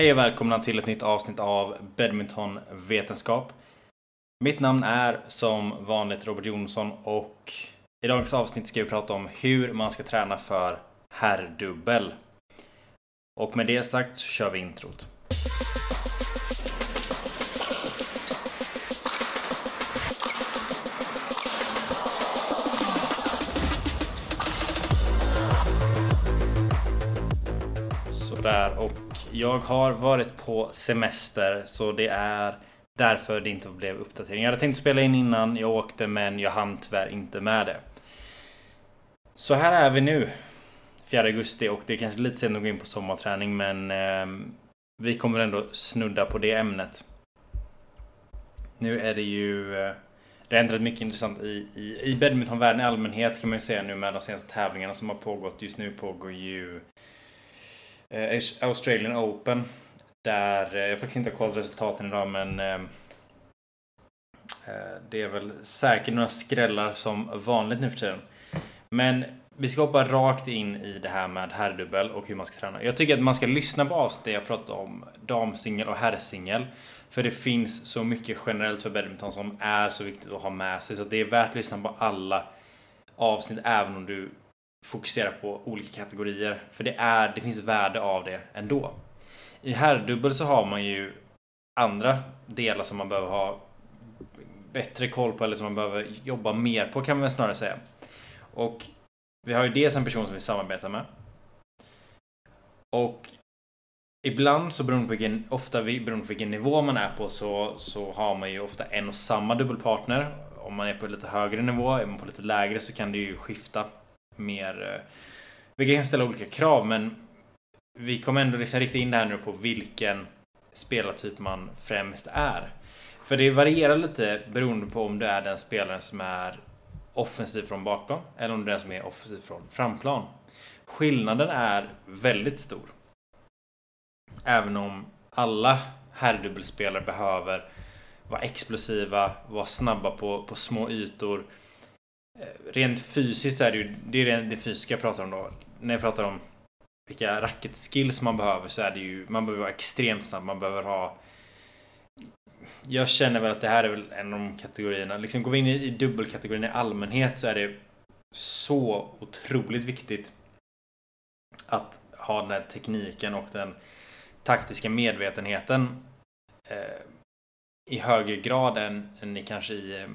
Hej och välkomna till ett nytt avsnitt av Badmintonvetenskap. Mitt namn är som vanligt Robert Jonsson och i dagens avsnitt ska vi prata om hur man ska träna för herrdubbel. Och med det sagt så kör vi introt. Sådär och jag har varit på semester så det är därför det inte blev uppdatering. Jag hade tänkt spela in innan jag åkte men jag hann tyvärr inte med det. Så här är vi nu. 4 augusti och det är kanske lite sent att gå in på sommarträning men eh, vi kommer ändå snudda på det ämnet. Nu är det ju eh, det har hänt rätt mycket intressant i, i, i badmintonvärlden i allmänhet kan man ju säga nu med de senaste tävlingarna som har pågått. Just nu pågår ju Eh, Australian Open. Där eh, jag jag faktiskt inte har kollat resultaten idag men ehm, eh, det är väl säkert några skrällar som vanligt nu för tiden. Men vi ska hoppa rakt in i det här med herrdubbel och hur man ska träna. Jag tycker att man ska lyssna på avsnittet jag pratade om damsingel och herrsingel. För det finns så mycket generellt för badminton som är så viktigt att ha med sig. Så det är värt att lyssna på alla avsnitt även om du fokusera på olika kategorier. För det, är, det finns värde av det ändå. I herrdubbel så har man ju andra delar som man behöver ha bättre koll på eller som man behöver jobba mer på kan man väl snarare säga. Och vi har ju dels en person som vi samarbetar med. Och ibland så beroende på vilken, ofta beroende på vilken nivå man är på så, så har man ju ofta en och samma dubbelpartner. Om man är på lite högre nivå, är man på lite lägre så kan det ju skifta mer. Eh, vi kan ställa olika krav men vi kommer ändå liksom rikta in det här nu på vilken spelartyp man främst är. För det varierar lite beroende på om du är den spelaren som är offensiv från bakplan eller om du är den som är offensiv från framplan. Skillnaden är väldigt stor. Även om alla herrdubbelspelare behöver vara explosiva, vara snabba på, på små ytor. Eh, rent fysiskt så är det ju, det är det fysiska jag pratar om då. När jag pratar om vilka racket-skills man behöver så är det ju, man behöver vara extremt snabb, man behöver ha jag känner väl att det här är väl en av de kategorierna. Liksom går vi in i dubbelkategorin i allmänhet så är det så otroligt viktigt att ha den här tekniken och den taktiska medvetenheten eh, i högre grad än, än i kanske i eh,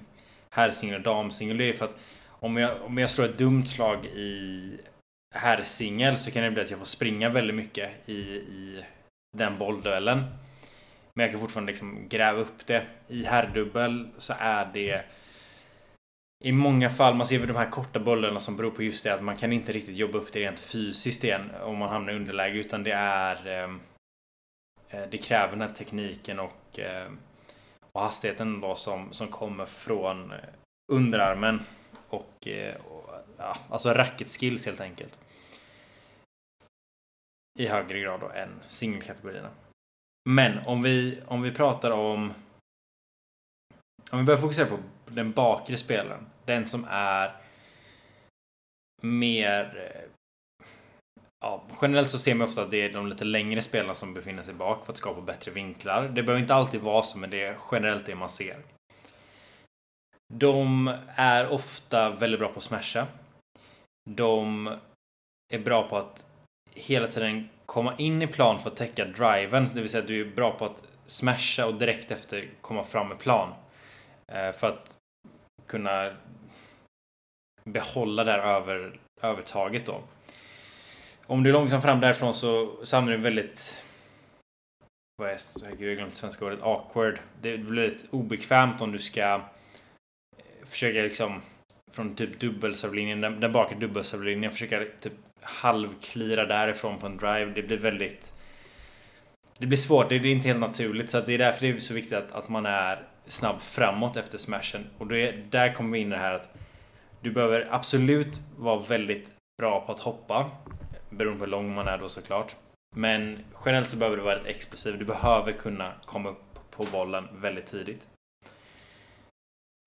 herrsingel och damsingel. Det är för att om jag, om jag slår ett dumt slag i herrsingel så kan det bli att jag får springa väldigt mycket i, i den bollduellen. Men jag kan fortfarande liksom gräva upp det. I herrdubbel så är det i många fall, man ser väl de här korta bollarna som beror på just det att man kan inte riktigt jobba upp det rent fysiskt igen om man hamnar i underläge utan det är eh, eh Det kräver den här tekniken och, eh, och hastigheten då som, som kommer från eh, underarmen och, eh, och ja, alltså racket skills helt enkelt. I högre grad då än singelkategorierna. Men om vi, om vi pratar om... Om vi börjar fokusera på den bakre spelaren. Den som är mer... Eh, Ja, generellt så ser man ofta att det är de lite längre spelarna som befinner sig bak för att skapa bättre vinklar. Det behöver inte alltid vara så, men det är generellt det man ser. De är ofta väldigt bra på att smasha. De är bra på att hela tiden komma in i plan för att täcka driven. Det vill säga att du är bra på att smasha och direkt efter komma fram med plan. Eh, för att kunna behålla det här över, övertaget då. Om du är långsamt fram därifrån så, så hamnar du väldigt... Vad är det? Jag glömde svenska ordet. Awkward. Det blir lite obekvämt om du ska eh, försöka liksom från typ dubbelservlinjen, den, den bakre dubbelservlinjen, försöka typ halvklira därifrån på en drive. Det blir väldigt... Det blir svårt, det är inte helt naturligt. Så det är därför det är så viktigt att, att man är snabb framåt efter smashen. Och det, där kommer vi in i det här att du behöver absolut vara väldigt bra på att hoppa. Beroende på hur lång man är då såklart. Men generellt så behöver du vara explosiv. Du behöver kunna komma upp på bollen väldigt tidigt.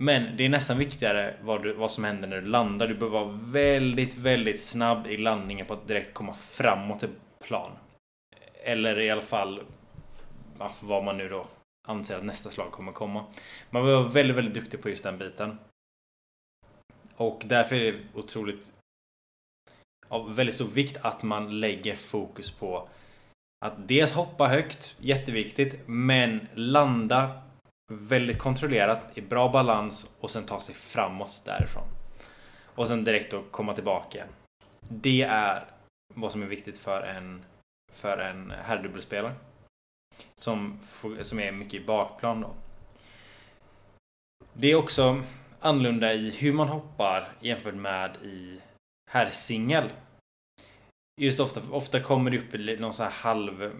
Men det är nästan viktigare vad, du, vad som händer när du landar. Du behöver vara väldigt, väldigt snabb i landningen på att direkt komma framåt i plan. Eller i alla fall vad man nu då anser att nästa slag kommer komma. Man behöver vara väldigt, väldigt duktig på just den biten. Och därför är det otroligt av väldigt stor vikt att man lägger fokus på att dels hoppa högt, jätteviktigt, men landa väldigt kontrollerat i bra balans och sen ta sig framåt därifrån. Och sen direkt då komma tillbaka. Det är vad som är viktigt för en, för en herrdubbelspelare. Som, som är mycket i bakplan då. Det är också annorlunda i hur man hoppar jämfört med i herrsingel. Just ofta, ofta kommer det upp någon sån här halv... Eh,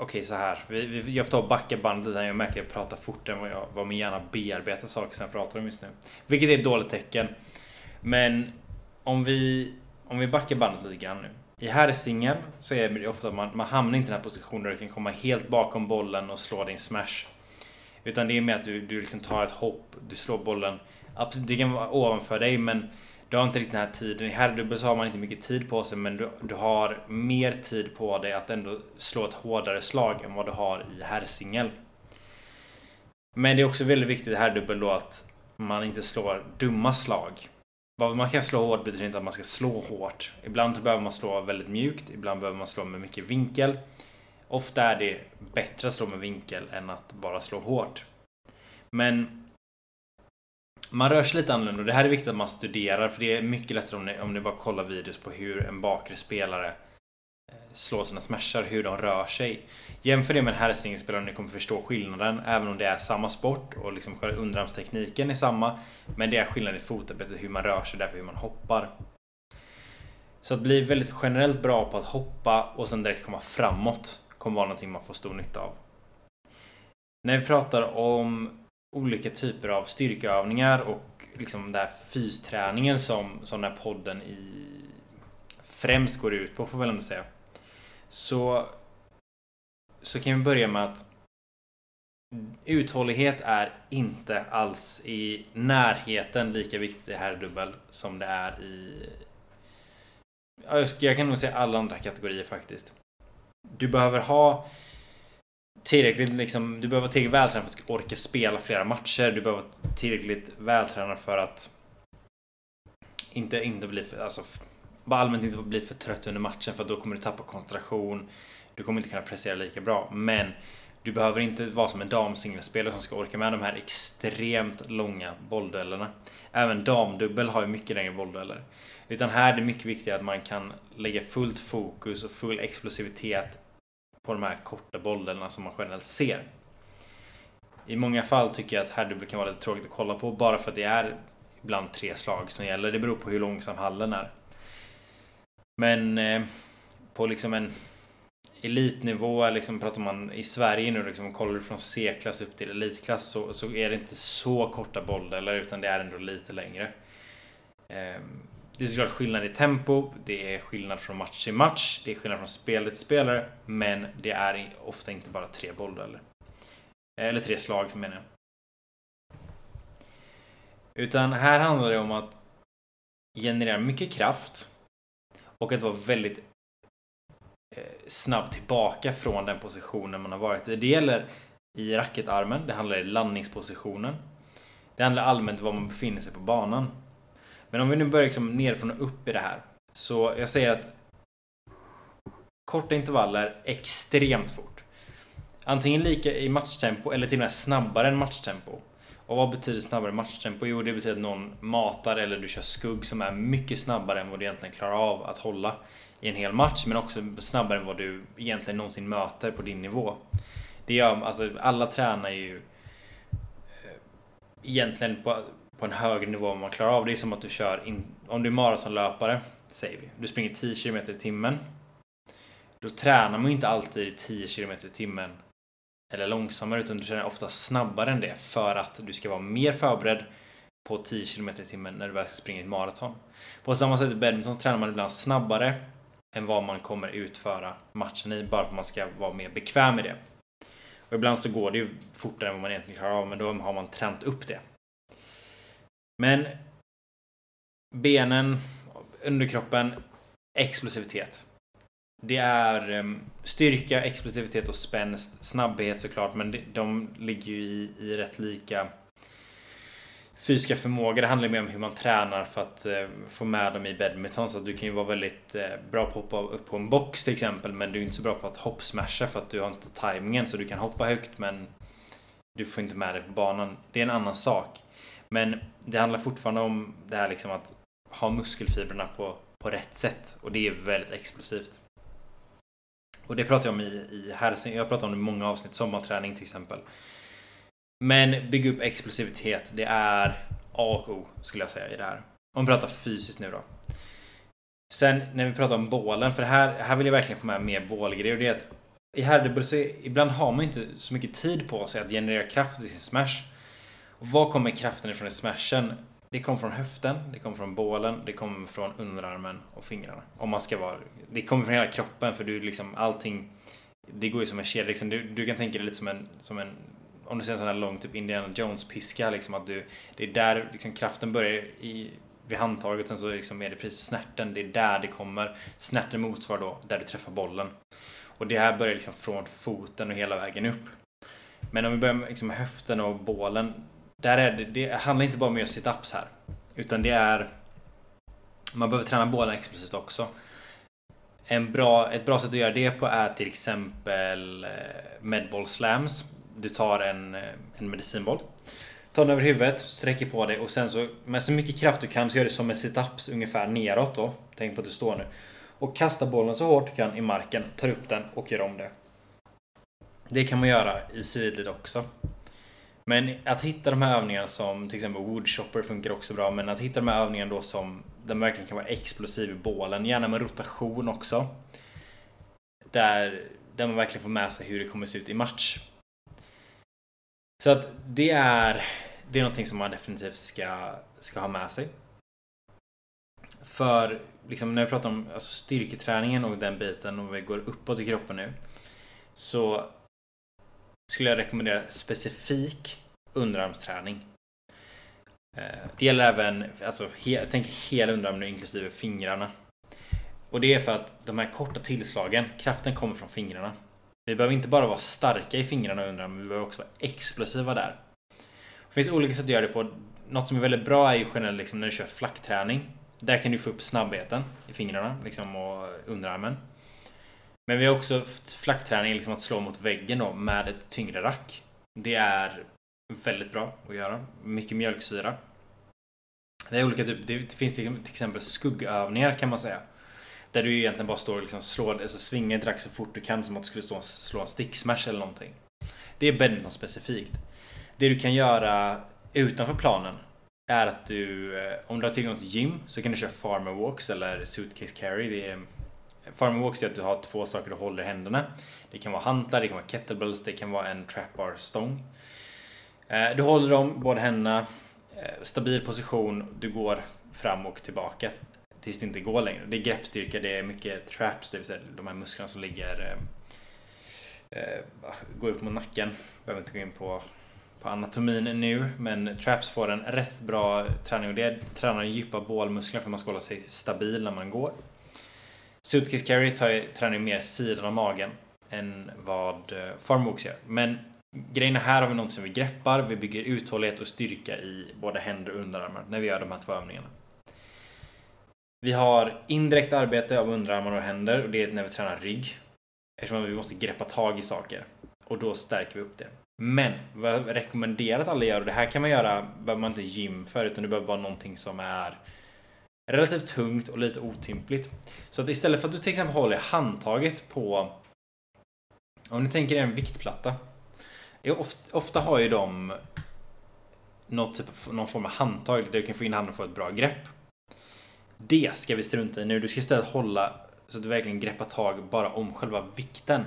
Okej, okay, så här. Vi, vi, jag får ta och backa bandet där jag märker att jag pratar fortare än vad, jag, vad min hjärna bearbetar saker som jag pratar om just nu. Vilket är ett dåligt tecken. Men om vi, om vi backar bandet lite grann nu. I herrsingel så är det ofta att man, man hamnar inte i den här positionen där du kan komma helt bakom bollen och slå din smash. Utan det är mer att du, du liksom tar ett hopp, du slår bollen. Det kan vara ovanför dig men du har inte riktigt den här tiden. I herrdubbel så har man inte mycket tid på sig men du, du har mer tid på dig att ändå slå ett hårdare slag än vad du har i herrsingel. Men det är också väldigt viktigt i herrdubbel då att man inte slår dumma slag. Vad man kan slå hårt betyder inte att man ska slå hårt. Ibland behöver man slå väldigt mjukt, ibland behöver man slå med mycket vinkel. Ofta är det bättre att slå med vinkel än att bara slå hårt. Men man rör sig lite annorlunda och det här är viktigt att man studerar för det är mycket lättare om ni, om ni bara kollar videos på hur en bakre spelare eh, slår sina smashar, hur de rör sig. Jämför det med en herrsingelspelare och ni kommer förstå skillnaden även om det är samma sport och liksom själva underarmstekniken är samma. Men det är skillnad i fotarbetet, hur man rör sig, därför hur man hoppar. Så att bli väldigt generellt bra på att hoppa och sen direkt komma framåt kommer vara någonting man får stor nytta av. När vi pratar om olika typer av styrkeövningar och liksom den här fysträningen som, som den här podden i främst går ut på, får väl ändå säga. Så, så kan vi börja med att uthållighet är inte alls i närheten lika viktigt i herrdubbel som det är i jag kan nog säga alla andra kategorier faktiskt. Du behöver ha tillräckligt liksom, du behöver vara tillräckligt vältränad för att orka spela flera matcher. Du behöver vara tillräckligt vältränad för att inte, inte bli för, alltså, bara allmänt inte bli för trött under matchen för då kommer du tappa koncentration. Du kommer inte kunna prestera lika bra. Men du behöver inte vara som en damsingelspelare som ska orka med de här extremt långa bollduellerna. Även damdubbel har ju mycket längre bolldueller. Utan här är det mycket viktigare att man kan lägga fullt fokus och full explosivitet på de här korta bollarna som man generellt ser. I många fall tycker jag att herrdubbel kan vara lite tråkigt att kolla på bara för att det är ibland tre slag som gäller. Det beror på hur långsam hallen är. Men eh, på liksom en elitnivå, liksom pratar man i Sverige nu, liksom, kollar du från C-klass upp till elitklass så, så är det inte så korta bollar utan det är ändå lite längre. Eh, det är såklart skillnad i tempo, det är skillnad från match till match, det är skillnad från spelare till spelare, men det är ofta inte bara tre bolldueller. Eller tre slag menar jag. Utan här handlar det om att generera mycket kraft och att vara väldigt eh, snabb tillbaka från den positionen man har varit i. Det gäller i racketarmen, det handlar i landningspositionen. Det handlar allmänt om var man befinner sig på banan. Men om vi nu börjar liksom nerifrån och upp i det här. Så jag säger att korta intervaller extremt fort. Antingen lika i matchtempo eller till och med snabbare än matchtempo. Och vad betyder snabbare matchtempo? Jo, det betyder att någon matar eller du kör skugg som är mycket snabbare än vad du egentligen klarar av att hålla i en hel match, men också snabbare än vad du egentligen någonsin möter på din nivå. Det gör, alltså alla tränar ju eh, egentligen på, på en högre nivå än man klarar av. Det är som att du kör, in, om du är maratonlöpare, säger vi, du springer 10 km i timmen. Då tränar man ju inte alltid i 10 km i timmen eller långsammare utan du tränar ofta snabbare än det för att du ska vara mer förberedd på 10 km i timmen när du väl ska springa ett maraton. På samma sätt i badminton tränar man ibland snabbare än vad man kommer utföra matchen i bara för att man ska vara mer bekväm med det. Och ibland så går det ju fortare än vad man egentligen klarar av men då har man tränat upp det. Men benen, underkroppen, explosivitet. Det är um, styrka, explosivitet och spänst. Snabbhet såklart, men de, de ligger ju i, i rätt lika fysiska förmågor. Det handlar mer om hur man tränar för att eh, få med dem i badminton. Så att du kan ju vara väldigt eh, bra på att hoppa upp på en box till exempel. Men du är inte så bra på att hoppsmasha för att du har inte tajmingen. Så du kan hoppa högt men du får inte med dig på banan. Det är en annan sak. Men det handlar fortfarande om det här liksom att ha muskelfibrerna på, på rätt sätt. Och det är väldigt explosivt. Och det pratar jag om i, i här. Jag pratar om det i många avsnitt. Sommarträning till exempel. Men bygga upp explosivitet. Det är A och O skulle jag säga i det här. Om vi pratar fysiskt nu då. Sen när vi pratar om bålen, för här, här vill jag verkligen få med mer bålgrejer. Och det är att i herrdubbel så ibland har man inte så mycket tid på sig att generera kraft i sin smash. Var kommer kraften ifrån i smashen? Det kommer från höften, det kommer från bålen, det kommer från underarmen och fingrarna. Om man ska vara... Det kommer från hela kroppen för du liksom allting... Det går ju som en kedja liksom. Du, du kan tänka dig lite som en, som en om du ser en sån här lång typ Indiana Jones-piska liksom att du, det är där liksom kraften börjar i, vid handtaget, sen så liksom är det precis snärten, det är där det kommer. Snärten motsvarar då där du träffar bollen. Och det här börjar liksom från foten och hela vägen upp. Men om vi börjar med liksom höften och bålen. Där är det, det handlar inte bara om att göra sit-ups här. Utan det är... Man behöver träna båda explosivt också. En bra, ett bra sätt att göra det på är till exempel eh, medball slams du tar en, eh, en medicinboll. Tar den över huvudet, sträcker på dig och sen så med så mycket kraft du kan så gör du som en sit-ups ungefär neråt då. Tänk på att du står nu. Och kastar bollen så hårt du kan i marken, tar upp den och gör om det. Det kan man göra i sidled också. Men att hitta de här övningarna som till exempel woodchopper funkar också bra. Men att hitta de här övningarna då som den verkligen kan vara explosiv i bålen. Gärna med rotation också. Där, där man verkligen får med sig hur det kommer se ut i match. Så att det är, det är någonting som man definitivt ska, ska ha med sig. För liksom, när vi pratar om alltså, styrketräningen och den biten och vi går uppåt i kroppen nu. Så skulle jag rekommendera specifik underarmsträning. Eh, det gäller även, alltså, jag tänker hela underarmen inklusive fingrarna. Och det är för att de här korta tillslagen, kraften kommer från fingrarna. Vi behöver inte bara vara starka i fingrarna och underarmen, vi behöver också vara explosiva där. Det finns olika sätt att göra det på. Något som är väldigt bra är ju generellt liksom när du kör flackträning. Där kan du få upp snabbheten i fingrarna liksom, och underarmen. Men vi har också flackträning, liksom att slå mot väggen då, med ett tyngre rack. Det är väldigt bra att göra. Mycket mjölksyra. Det är olika typ, det finns till exempel skuggövningar kan man säga. Där du egentligen bara står och liksom slår, alltså svingar rack så fort du kan som att du skulle stå slå en sticksmash eller någonting. Det är badminton specifikt. Det du kan göra utanför planen är att du, eh, om du har tillgång till gym så kan du köra farmer walks eller suitcase carry. Det är, farmer walks är att du har två saker du håller i händerna. Det kan vara hantlar, det kan vara kettlebells, det kan vara en trap bar stång. Eh, du håller dem, båda händerna, eh, stabil position, du går fram och tillbaka tills det inte går längre. Det är greppstyrka, det är mycket traps, det vill säga de här musklerna som ligger eh, går upp mot nacken. Behöver inte gå in på, på anatomin nu, men traps får en rätt bra träning och det tränar djupa bålmuskler för att man ska hålla sig stabil när man går. Suitcase carry tar, tränar mer sidan av magen än vad eh, farmbox gör. Men grejen är här har vi något som vi greppar, vi bygger uthållighet och styrka i både händer och underarmar när vi gör de här två övningarna. Vi har indirekt arbete av underarmar och händer och det är när vi tränar rygg. Eftersom vi måste greppa tag i saker. Och då stärker vi upp det. Men vad jag rekommenderar att alla gör, och det här kan man göra, behöver man inte gym för, utan det behöver vara någonting som är relativt tungt och lite otympligt. Så att istället för att du till exempel håller handtaget på om ni tänker er en viktplatta. Ofta, ofta har ju de något typ av, någon form av handtag där du kan få in handen och få ett bra grepp. Det ska vi strunta i nu. Du ska istället hålla så att du verkligen greppar tag bara om själva vikten.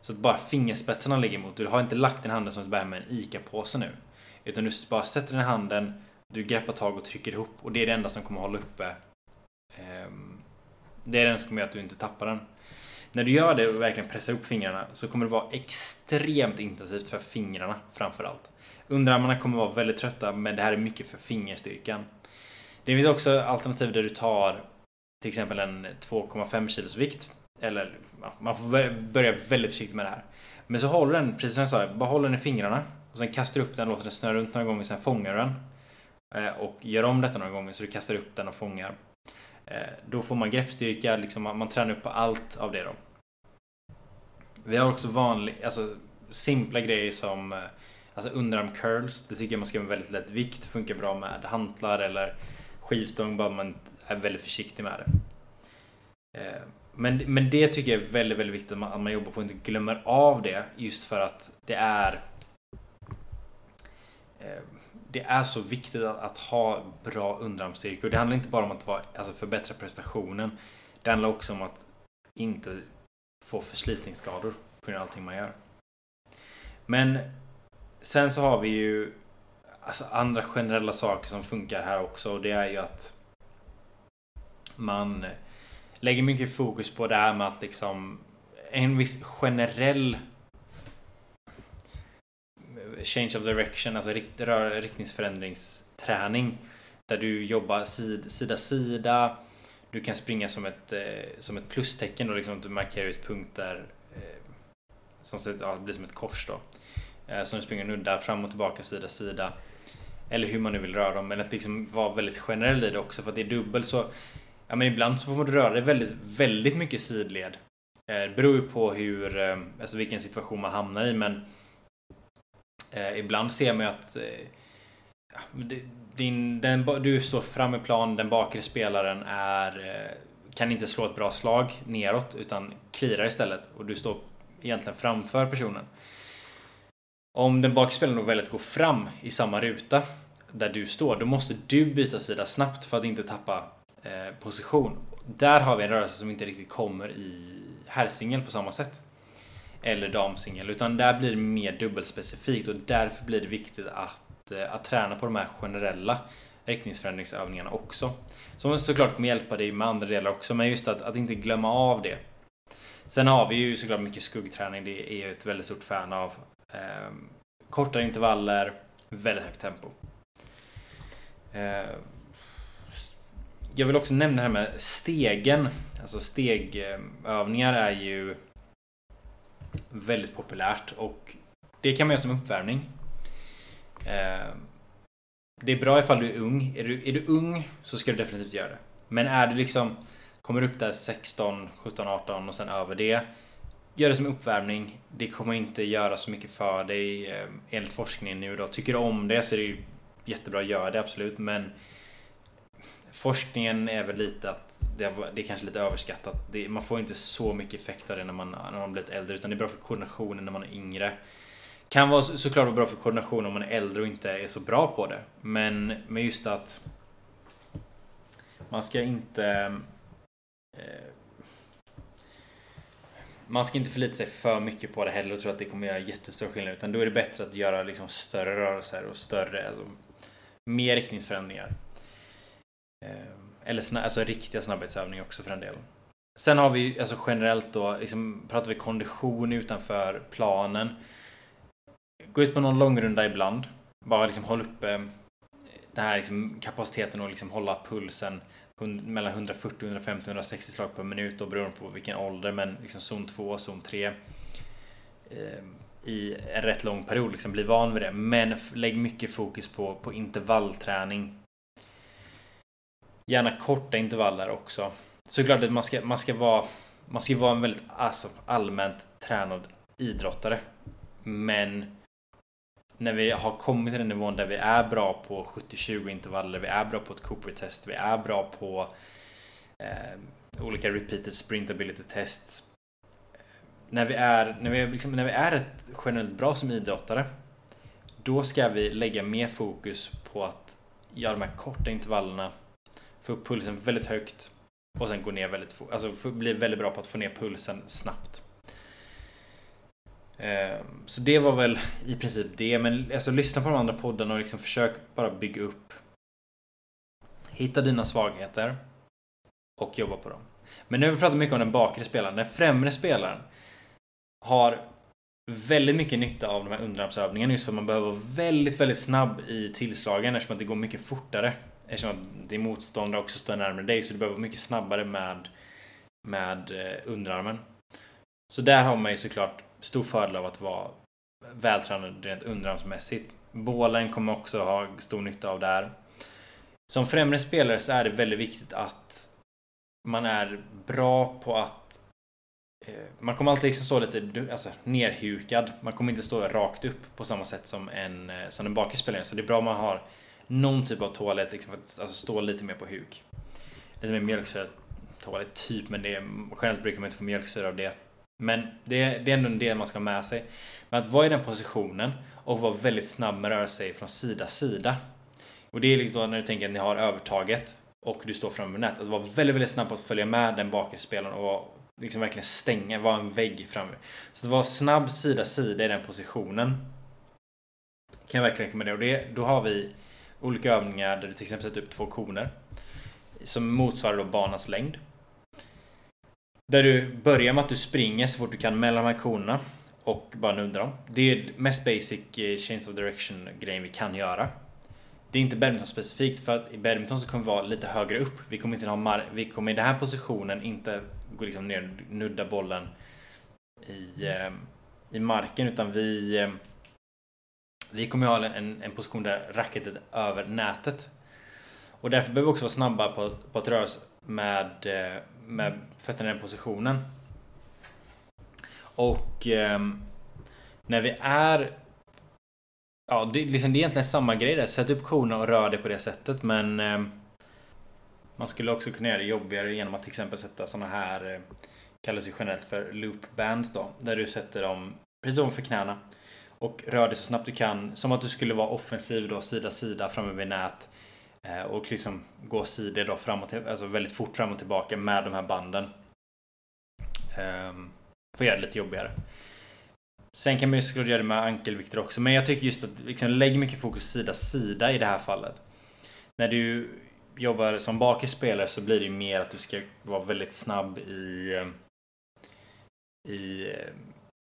Så att bara fingerspetsarna ligger emot. Du har inte lagt din handen som att bär med en ICA-påse nu. Utan du bara sätter den i handen, du greppar tag och trycker ihop. Och det är det enda som kommer hålla uppe. Ehm, det är det enda som kommer göra att du inte tappar den. När du gör det och verkligen pressar upp fingrarna så kommer det vara extremt intensivt för fingrarna framförallt. Underarmarna kommer vara väldigt trötta men det här är mycket för fingerstyrkan. Det finns också alternativ där du tar till exempel en 2,5 kilos vikt Eller ja, man får börja väldigt försiktigt med det här. Men så håller den, precis som jag sa, bara håller den i fingrarna. Och sen kastar du upp den, låter den snurra runt några gånger, sen fångar du den. Eh, och gör om detta några gånger så du kastar upp den och fångar. Eh, då får man greppstyrka, liksom, man, man tränar upp på allt av det då. Vi har också vanliga, alltså simpla grejer som eh, Alltså underarm curls, det tycker jag man ska göra med väldigt lätt vikt. Funkar bra med hantlar eller skivstång, bara man är väldigt försiktig med det. Men, men det tycker jag är väldigt, väldigt viktigt att man, att man jobbar på och inte glömmer av det. Just för att det är det är så viktigt att, att ha bra underarmsstyrkor. Det handlar inte bara om att vara, alltså förbättra prestationen. Det handlar också om att inte få förslitningsskador på grund av allting man gör. Men sen så har vi ju alltså andra generella saker som funkar här också. Och det är ju att man lägger mycket fokus på det här med att liksom en viss generell change of direction, alltså rikt, riktningsförändringsträning. Där du jobbar sid, sida sida. Du kan springa som ett, eh, som ett plustecken och liksom du markerar ut punkter eh, som ja, blir som ett kors då. Eh, som du springer nuddar fram och tillbaka sida sida. Eller hur man nu vill röra dem, men att liksom vara väldigt generell i det också för att det är dubbel så Ja men ibland så får man röra dig väldigt, väldigt mycket sidled. Eh, det beror ju på hur, eh, alltså vilken situation man hamnar i men Eh, ibland ser man ju att eh, din, den, du står fram i plan, den bakre spelaren är, eh, kan inte slå ett bra slag neråt utan klirar istället och du står egentligen framför personen. Om den bakre spelaren då väljer att gå fram i samma ruta där du står, då måste du byta sida snabbt för att inte tappa eh, position. Där har vi en rörelse som inte riktigt kommer i herrsingel på samma sätt eller damsingel. Utan där blir det mer dubbelspecifikt och därför blir det viktigt att, eh, att träna på de här generella riktningsförändringsövningarna också. Som såklart kommer hjälpa dig med andra delar också, men just att, att inte glömma av det. Sen har vi ju såklart mycket skuggträning, det är jag ett väldigt stort fan av. Eh, kortare intervaller, väldigt högt tempo. Eh, jag vill också nämna det här med stegen. Alltså stegövningar är ju väldigt populärt och det kan man göra som uppvärmning. Eh, det är bra ifall du är ung. Är du, är du ung så ska du definitivt göra det. Men är du liksom kommer upp där 16, 17, 18 och sen över det. Gör det som uppvärmning. Det kommer inte göra så mycket för dig eh, enligt forskningen nu då. Tycker du om det så är det ju jättebra att göra det absolut men forskningen är väl lite att det, det är kanske lite överskattat. Det, man får inte så mycket effekt av det när man, när man blivit äldre utan det är bra för koordinationen när man är yngre. Kan vara såklart vara bra för koordinationen om man är äldre och inte är så bra på det. Men men just att man ska inte eh, man ska inte förlita sig för mycket på det heller och tro att det kommer göra jättestor skillnad. Utan då är det bättre att göra liksom större rörelser och större, alltså, mer riktningsförändringar. Eh, eller snab, alltså riktiga snabbhetsövningar också för den delen. Sen har vi alltså generellt då, liksom, pratar vi kondition utanför planen. Gå ut på någon långrunda ibland. Bara liksom håll uppe eh, den här liksom kapaciteten och liksom hålla pulsen mellan 140, 150, 160 slag per minut och beroende på vilken ålder men liksom zon 2, zon 3 eh, i en rätt lång period. Liksom bli van vid det. Men lägg mycket fokus på, på intervallträning Gärna korta intervaller också. Såklart att man ska, man ska vara man ska vara en väldigt alltså, allmänt tränad idrottare. Men när vi har kommit till den nivån där vi är bra på 70-20 intervaller, vi är bra på ett Cooper-test, vi är bra på eh, olika repeated sprint ability tests. När vi är, när vi, liksom, när vi är ett generellt bra som idrottare, då ska vi lägga mer fokus på att göra de här korta intervallerna få upp pulsen väldigt högt och sen gå ner väldigt fort. Alltså bli väldigt bra på att få ner pulsen snabbt. Ehm, så det var väl i princip det. Men alltså lyssna på de andra poddarna och liksom försök bara bygga upp. Hitta dina svagheter. Och jobba på dem. Men nu har vi pratat mycket om den bakre spelaren. Den främre spelaren har väldigt mycket nytta av de här underarmsövningarna just för att man behöver vara väldigt, väldigt snabb i tillslagen eftersom att det går mycket fortare eftersom din motståndare också står närmare dig så du behöver vara mycket snabbare med med eh, underarmen. Så där har man ju såklart stor fördel av att vara vältränad rent underarmsmässigt. Bålen kommer också ha stor nytta av där. Som främre spelare så är det väldigt viktigt att man är bra på att eh, man kommer alltid liksom stå lite alltså, nerhukad. Man kommer inte stå rakt upp på samma sätt som en, eh, som en bakre spelare. Så det är bra om man har någon typ av toalett, liksom, alltså stå lite mer på huk. Lite mer mjölksyra toalett typ, men det är, generellt brukar man inte få mjölksyra av det. Men det är, det är ändå en del man ska ha med sig. Men att vara i den positionen och vara väldigt snabb med att röra sig från sida sida. Och det är liksom då när du tänker att ni har övertaget och du står framme nät. Att vara väldigt, väldigt snabb på att följa med den bakre spelaren och liksom verkligen stänga, vara en vägg framme. Så att vara snabb sida sida i den positionen. Kan jag verkligen rekommendera. Och det, då har vi olika övningar där du till exempel sätter upp typ två koner. Som motsvarar då banans längd. Där du börjar med att du springer så fort du kan mellan de här konerna och bara nuddar dem. Det är mest basic eh, change of direction grejen vi kan göra. Det är inte badminton specifikt för att i badminton så kommer vi vara lite högre upp. Vi kommer inte ha mar vi kommer i den här positionen inte gå liksom ner och nudda bollen i, eh, i marken utan vi eh, vi kommer ju ha en, en position där racketet är över nätet. Och därför behöver vi också vara snabba på, på att röra oss med, eh, med fötterna i den positionen. Och eh, när vi är Ja, det, liksom, det är egentligen samma grej där. Sätt upp korna och rör det på det sättet men eh, Man skulle också kunna göra det jobbigare genom att till exempel sätta såna här eh, Kallas ju generellt för loop bands då. Där du sätter dem precis ovanför knäna. Och rör dig så snabbt du kan. Som att du skulle vara offensiv då sida sida framme vid nät. Eh, och liksom gå sidor då framåt, alltså väldigt fort fram och tillbaka med de här banden. Um, får göra det lite jobbigare. Sen kan man ju såklart göra det med ankelvikter också, men jag tycker just att liksom, lägg mycket fokus sida sida i det här fallet. När du jobbar som bakis spelare så blir det ju mer att du ska vara väldigt snabb i eh, i eh,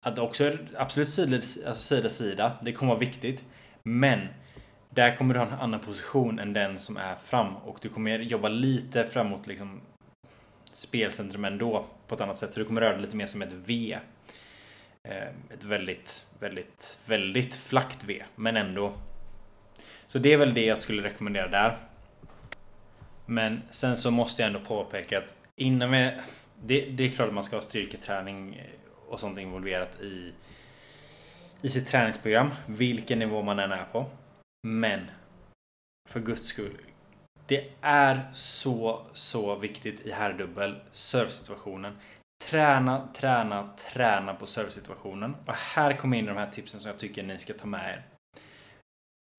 att också absolut sida, alltså sida sida. Det kommer vara viktigt. Men där kommer du ha en annan position än den som är fram och du kommer jobba lite framåt liksom spelcentrum ändå på ett annat sätt. Så du kommer röra dig lite mer som ett V. Eh, ett väldigt, väldigt, väldigt flackt V, men ändå. Så det är väl det jag skulle rekommendera där. Men sen så måste jag ändå påpeka att innan vi... Det, det är klart att man ska ha styrketräning eh, och sånt involverat i, i sitt träningsprogram. Vilken nivå man än är på. Men för guds skull. Det är så, så viktigt i herrdubbel, servsituationen. Träna, träna, träna på servsituationen. Och här kommer in de här tipsen som jag tycker ni ska ta med er.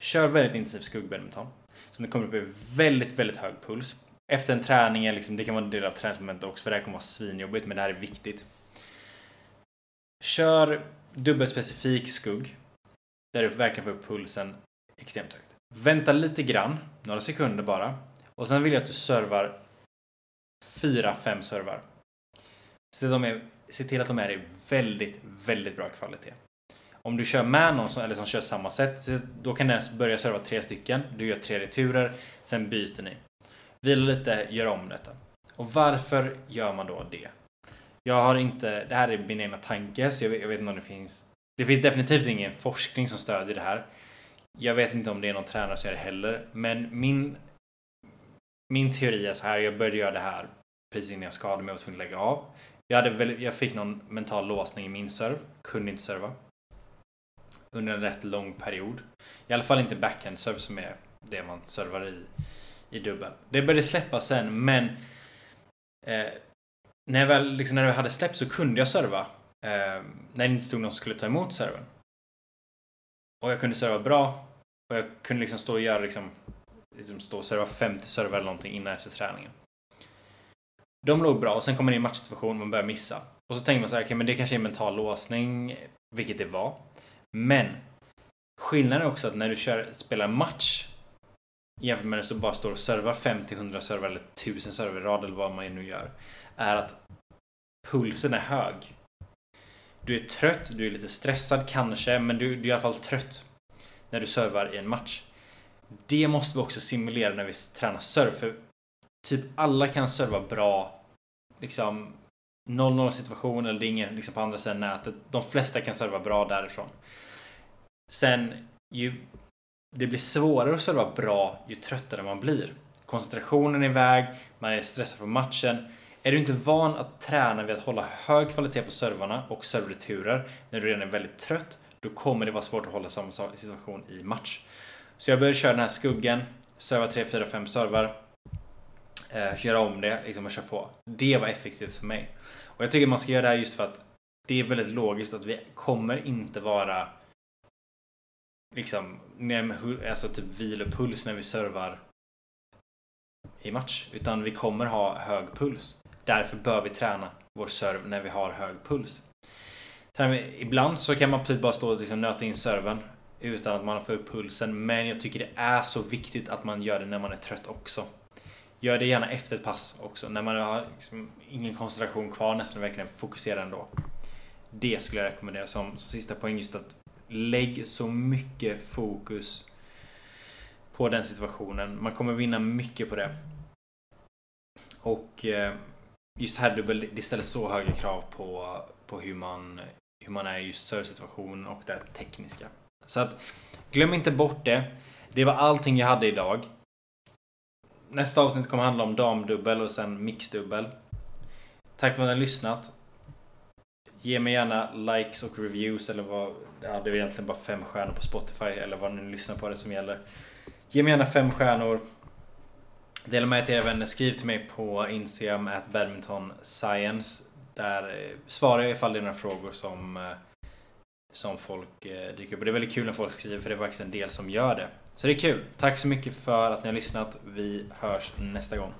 Kör väldigt intensiv skuggbadminton. Så det kommer upp i väldigt, väldigt hög puls. Efter en träning, liksom, det kan vara en del av träningsmomentet också för det här kommer vara svinjobbigt men det här är viktigt. Kör dubbelspecifik skugg. Där du verkligen får upp pulsen extremt högt. Vänta lite grann, några sekunder bara. Och sen vill jag att du servar fyra, fem servar. Se, de är, se till att de är i väldigt, väldigt bra kvalitet. Om du kör med någon som, eller som kör samma sätt, då kan den börja serva tre stycken. Du gör tre returer, sen byter ni. Vila lite, gör om detta. Och varför gör man då det? Jag har inte, det här är min egna tanke, så jag vet, jag vet inte om det finns det finns definitivt ingen forskning som stödjer det här. Jag vet inte om det är någon tränare som gör det heller, men min min teori är så här, jag började göra det här precis innan jag skadade mig och var tvungen att lägga av. Jag, hade väl, jag fick någon mental låsning i min serv, kunde inte serva. Under en rätt lång period. I alla fall inte backhand serve som är det man servar i, i dubbel. Det började släppa sen, men eh, när, jag väl, liksom, när det hade släppt så kunde jag serva. Eh, när det inte stod någon som skulle ta emot serven. Och jag kunde serva bra. Och jag kunde liksom stå och göra liksom, liksom stå och serva 50 servar eller någonting innan efter träningen. De låg bra och sen kommer det in en matchsituation och man börjar missa. Och så tänker man så här, okej okay, men det kanske är mental låsning, vilket det var. Men skillnaden är också att när du kör, spelar match jämfört med när du bara står och servar 50-100 servar eller 1000 server i rad eller vad man nu gör. Är att pulsen är hög. Du är trött, du är lite stressad kanske, men du, du är i alla fall trött när du servar i en match. Det måste vi också simulera när vi tränar serve, för typ alla kan serva bra liksom 0-0 situation eller det är ingen liksom på andra sidan nätet. De flesta kan serva bra därifrån. Sen ju det blir svårare att serva bra ju tröttare man blir. Koncentrationen är iväg, man är stressad för matchen. Är du inte van att träna vid att hålla hög kvalitet på servarna och servreturer när du redan är väldigt trött, då kommer det vara svårt att hålla samma situation i match. Så jag började köra den här skuggen, serva 3, 4, 5 servar. Eh, göra om det liksom och köra på. Det var effektivt för mig. Och jag tycker man ska göra det här just för att det är väldigt logiskt att vi kommer inte vara liksom, alltså typ vilopuls när vi servar i match. Utan vi kommer ha hög puls. Därför bör vi träna vår serv när vi har hög puls. Ibland så kan man precis bara stå och liksom nöta in serven utan att man får upp pulsen. Men jag tycker det är så viktigt att man gör det när man är trött också. Gör det gärna efter ett pass också. När man har liksom ingen koncentration kvar, nästan verkligen fokusera ändå. Det skulle jag rekommendera som, som sista poäng. Just att lägg så mycket fokus på den situationen. Man kommer vinna mycket på det. Och eh, just här dubbel, det ställer så höga krav på, på hur man, hur man är i just servsituationen och det tekniska. Så att glöm inte bort det. Det var allting jag hade idag. Nästa avsnitt kommer handla om damdubbel och sen mixdubbel. Tack för att ni har lyssnat. Ge mig gärna likes och reviews eller vad... Ja, det är egentligen bara fem stjärnor på Spotify eller vad ni lyssnar på det som gäller. Ge mig gärna fem stjärnor. Dela med er till era vänner. Skriv till mig på Instagram at badmintonscience. Där eh, svarar jag ifall det är några frågor som, eh, som folk eh, dyker upp. Och det är väldigt kul när folk skriver för det är faktiskt en del som gör det. Så det är kul. Tack så mycket för att ni har lyssnat. Vi hörs nästa gång.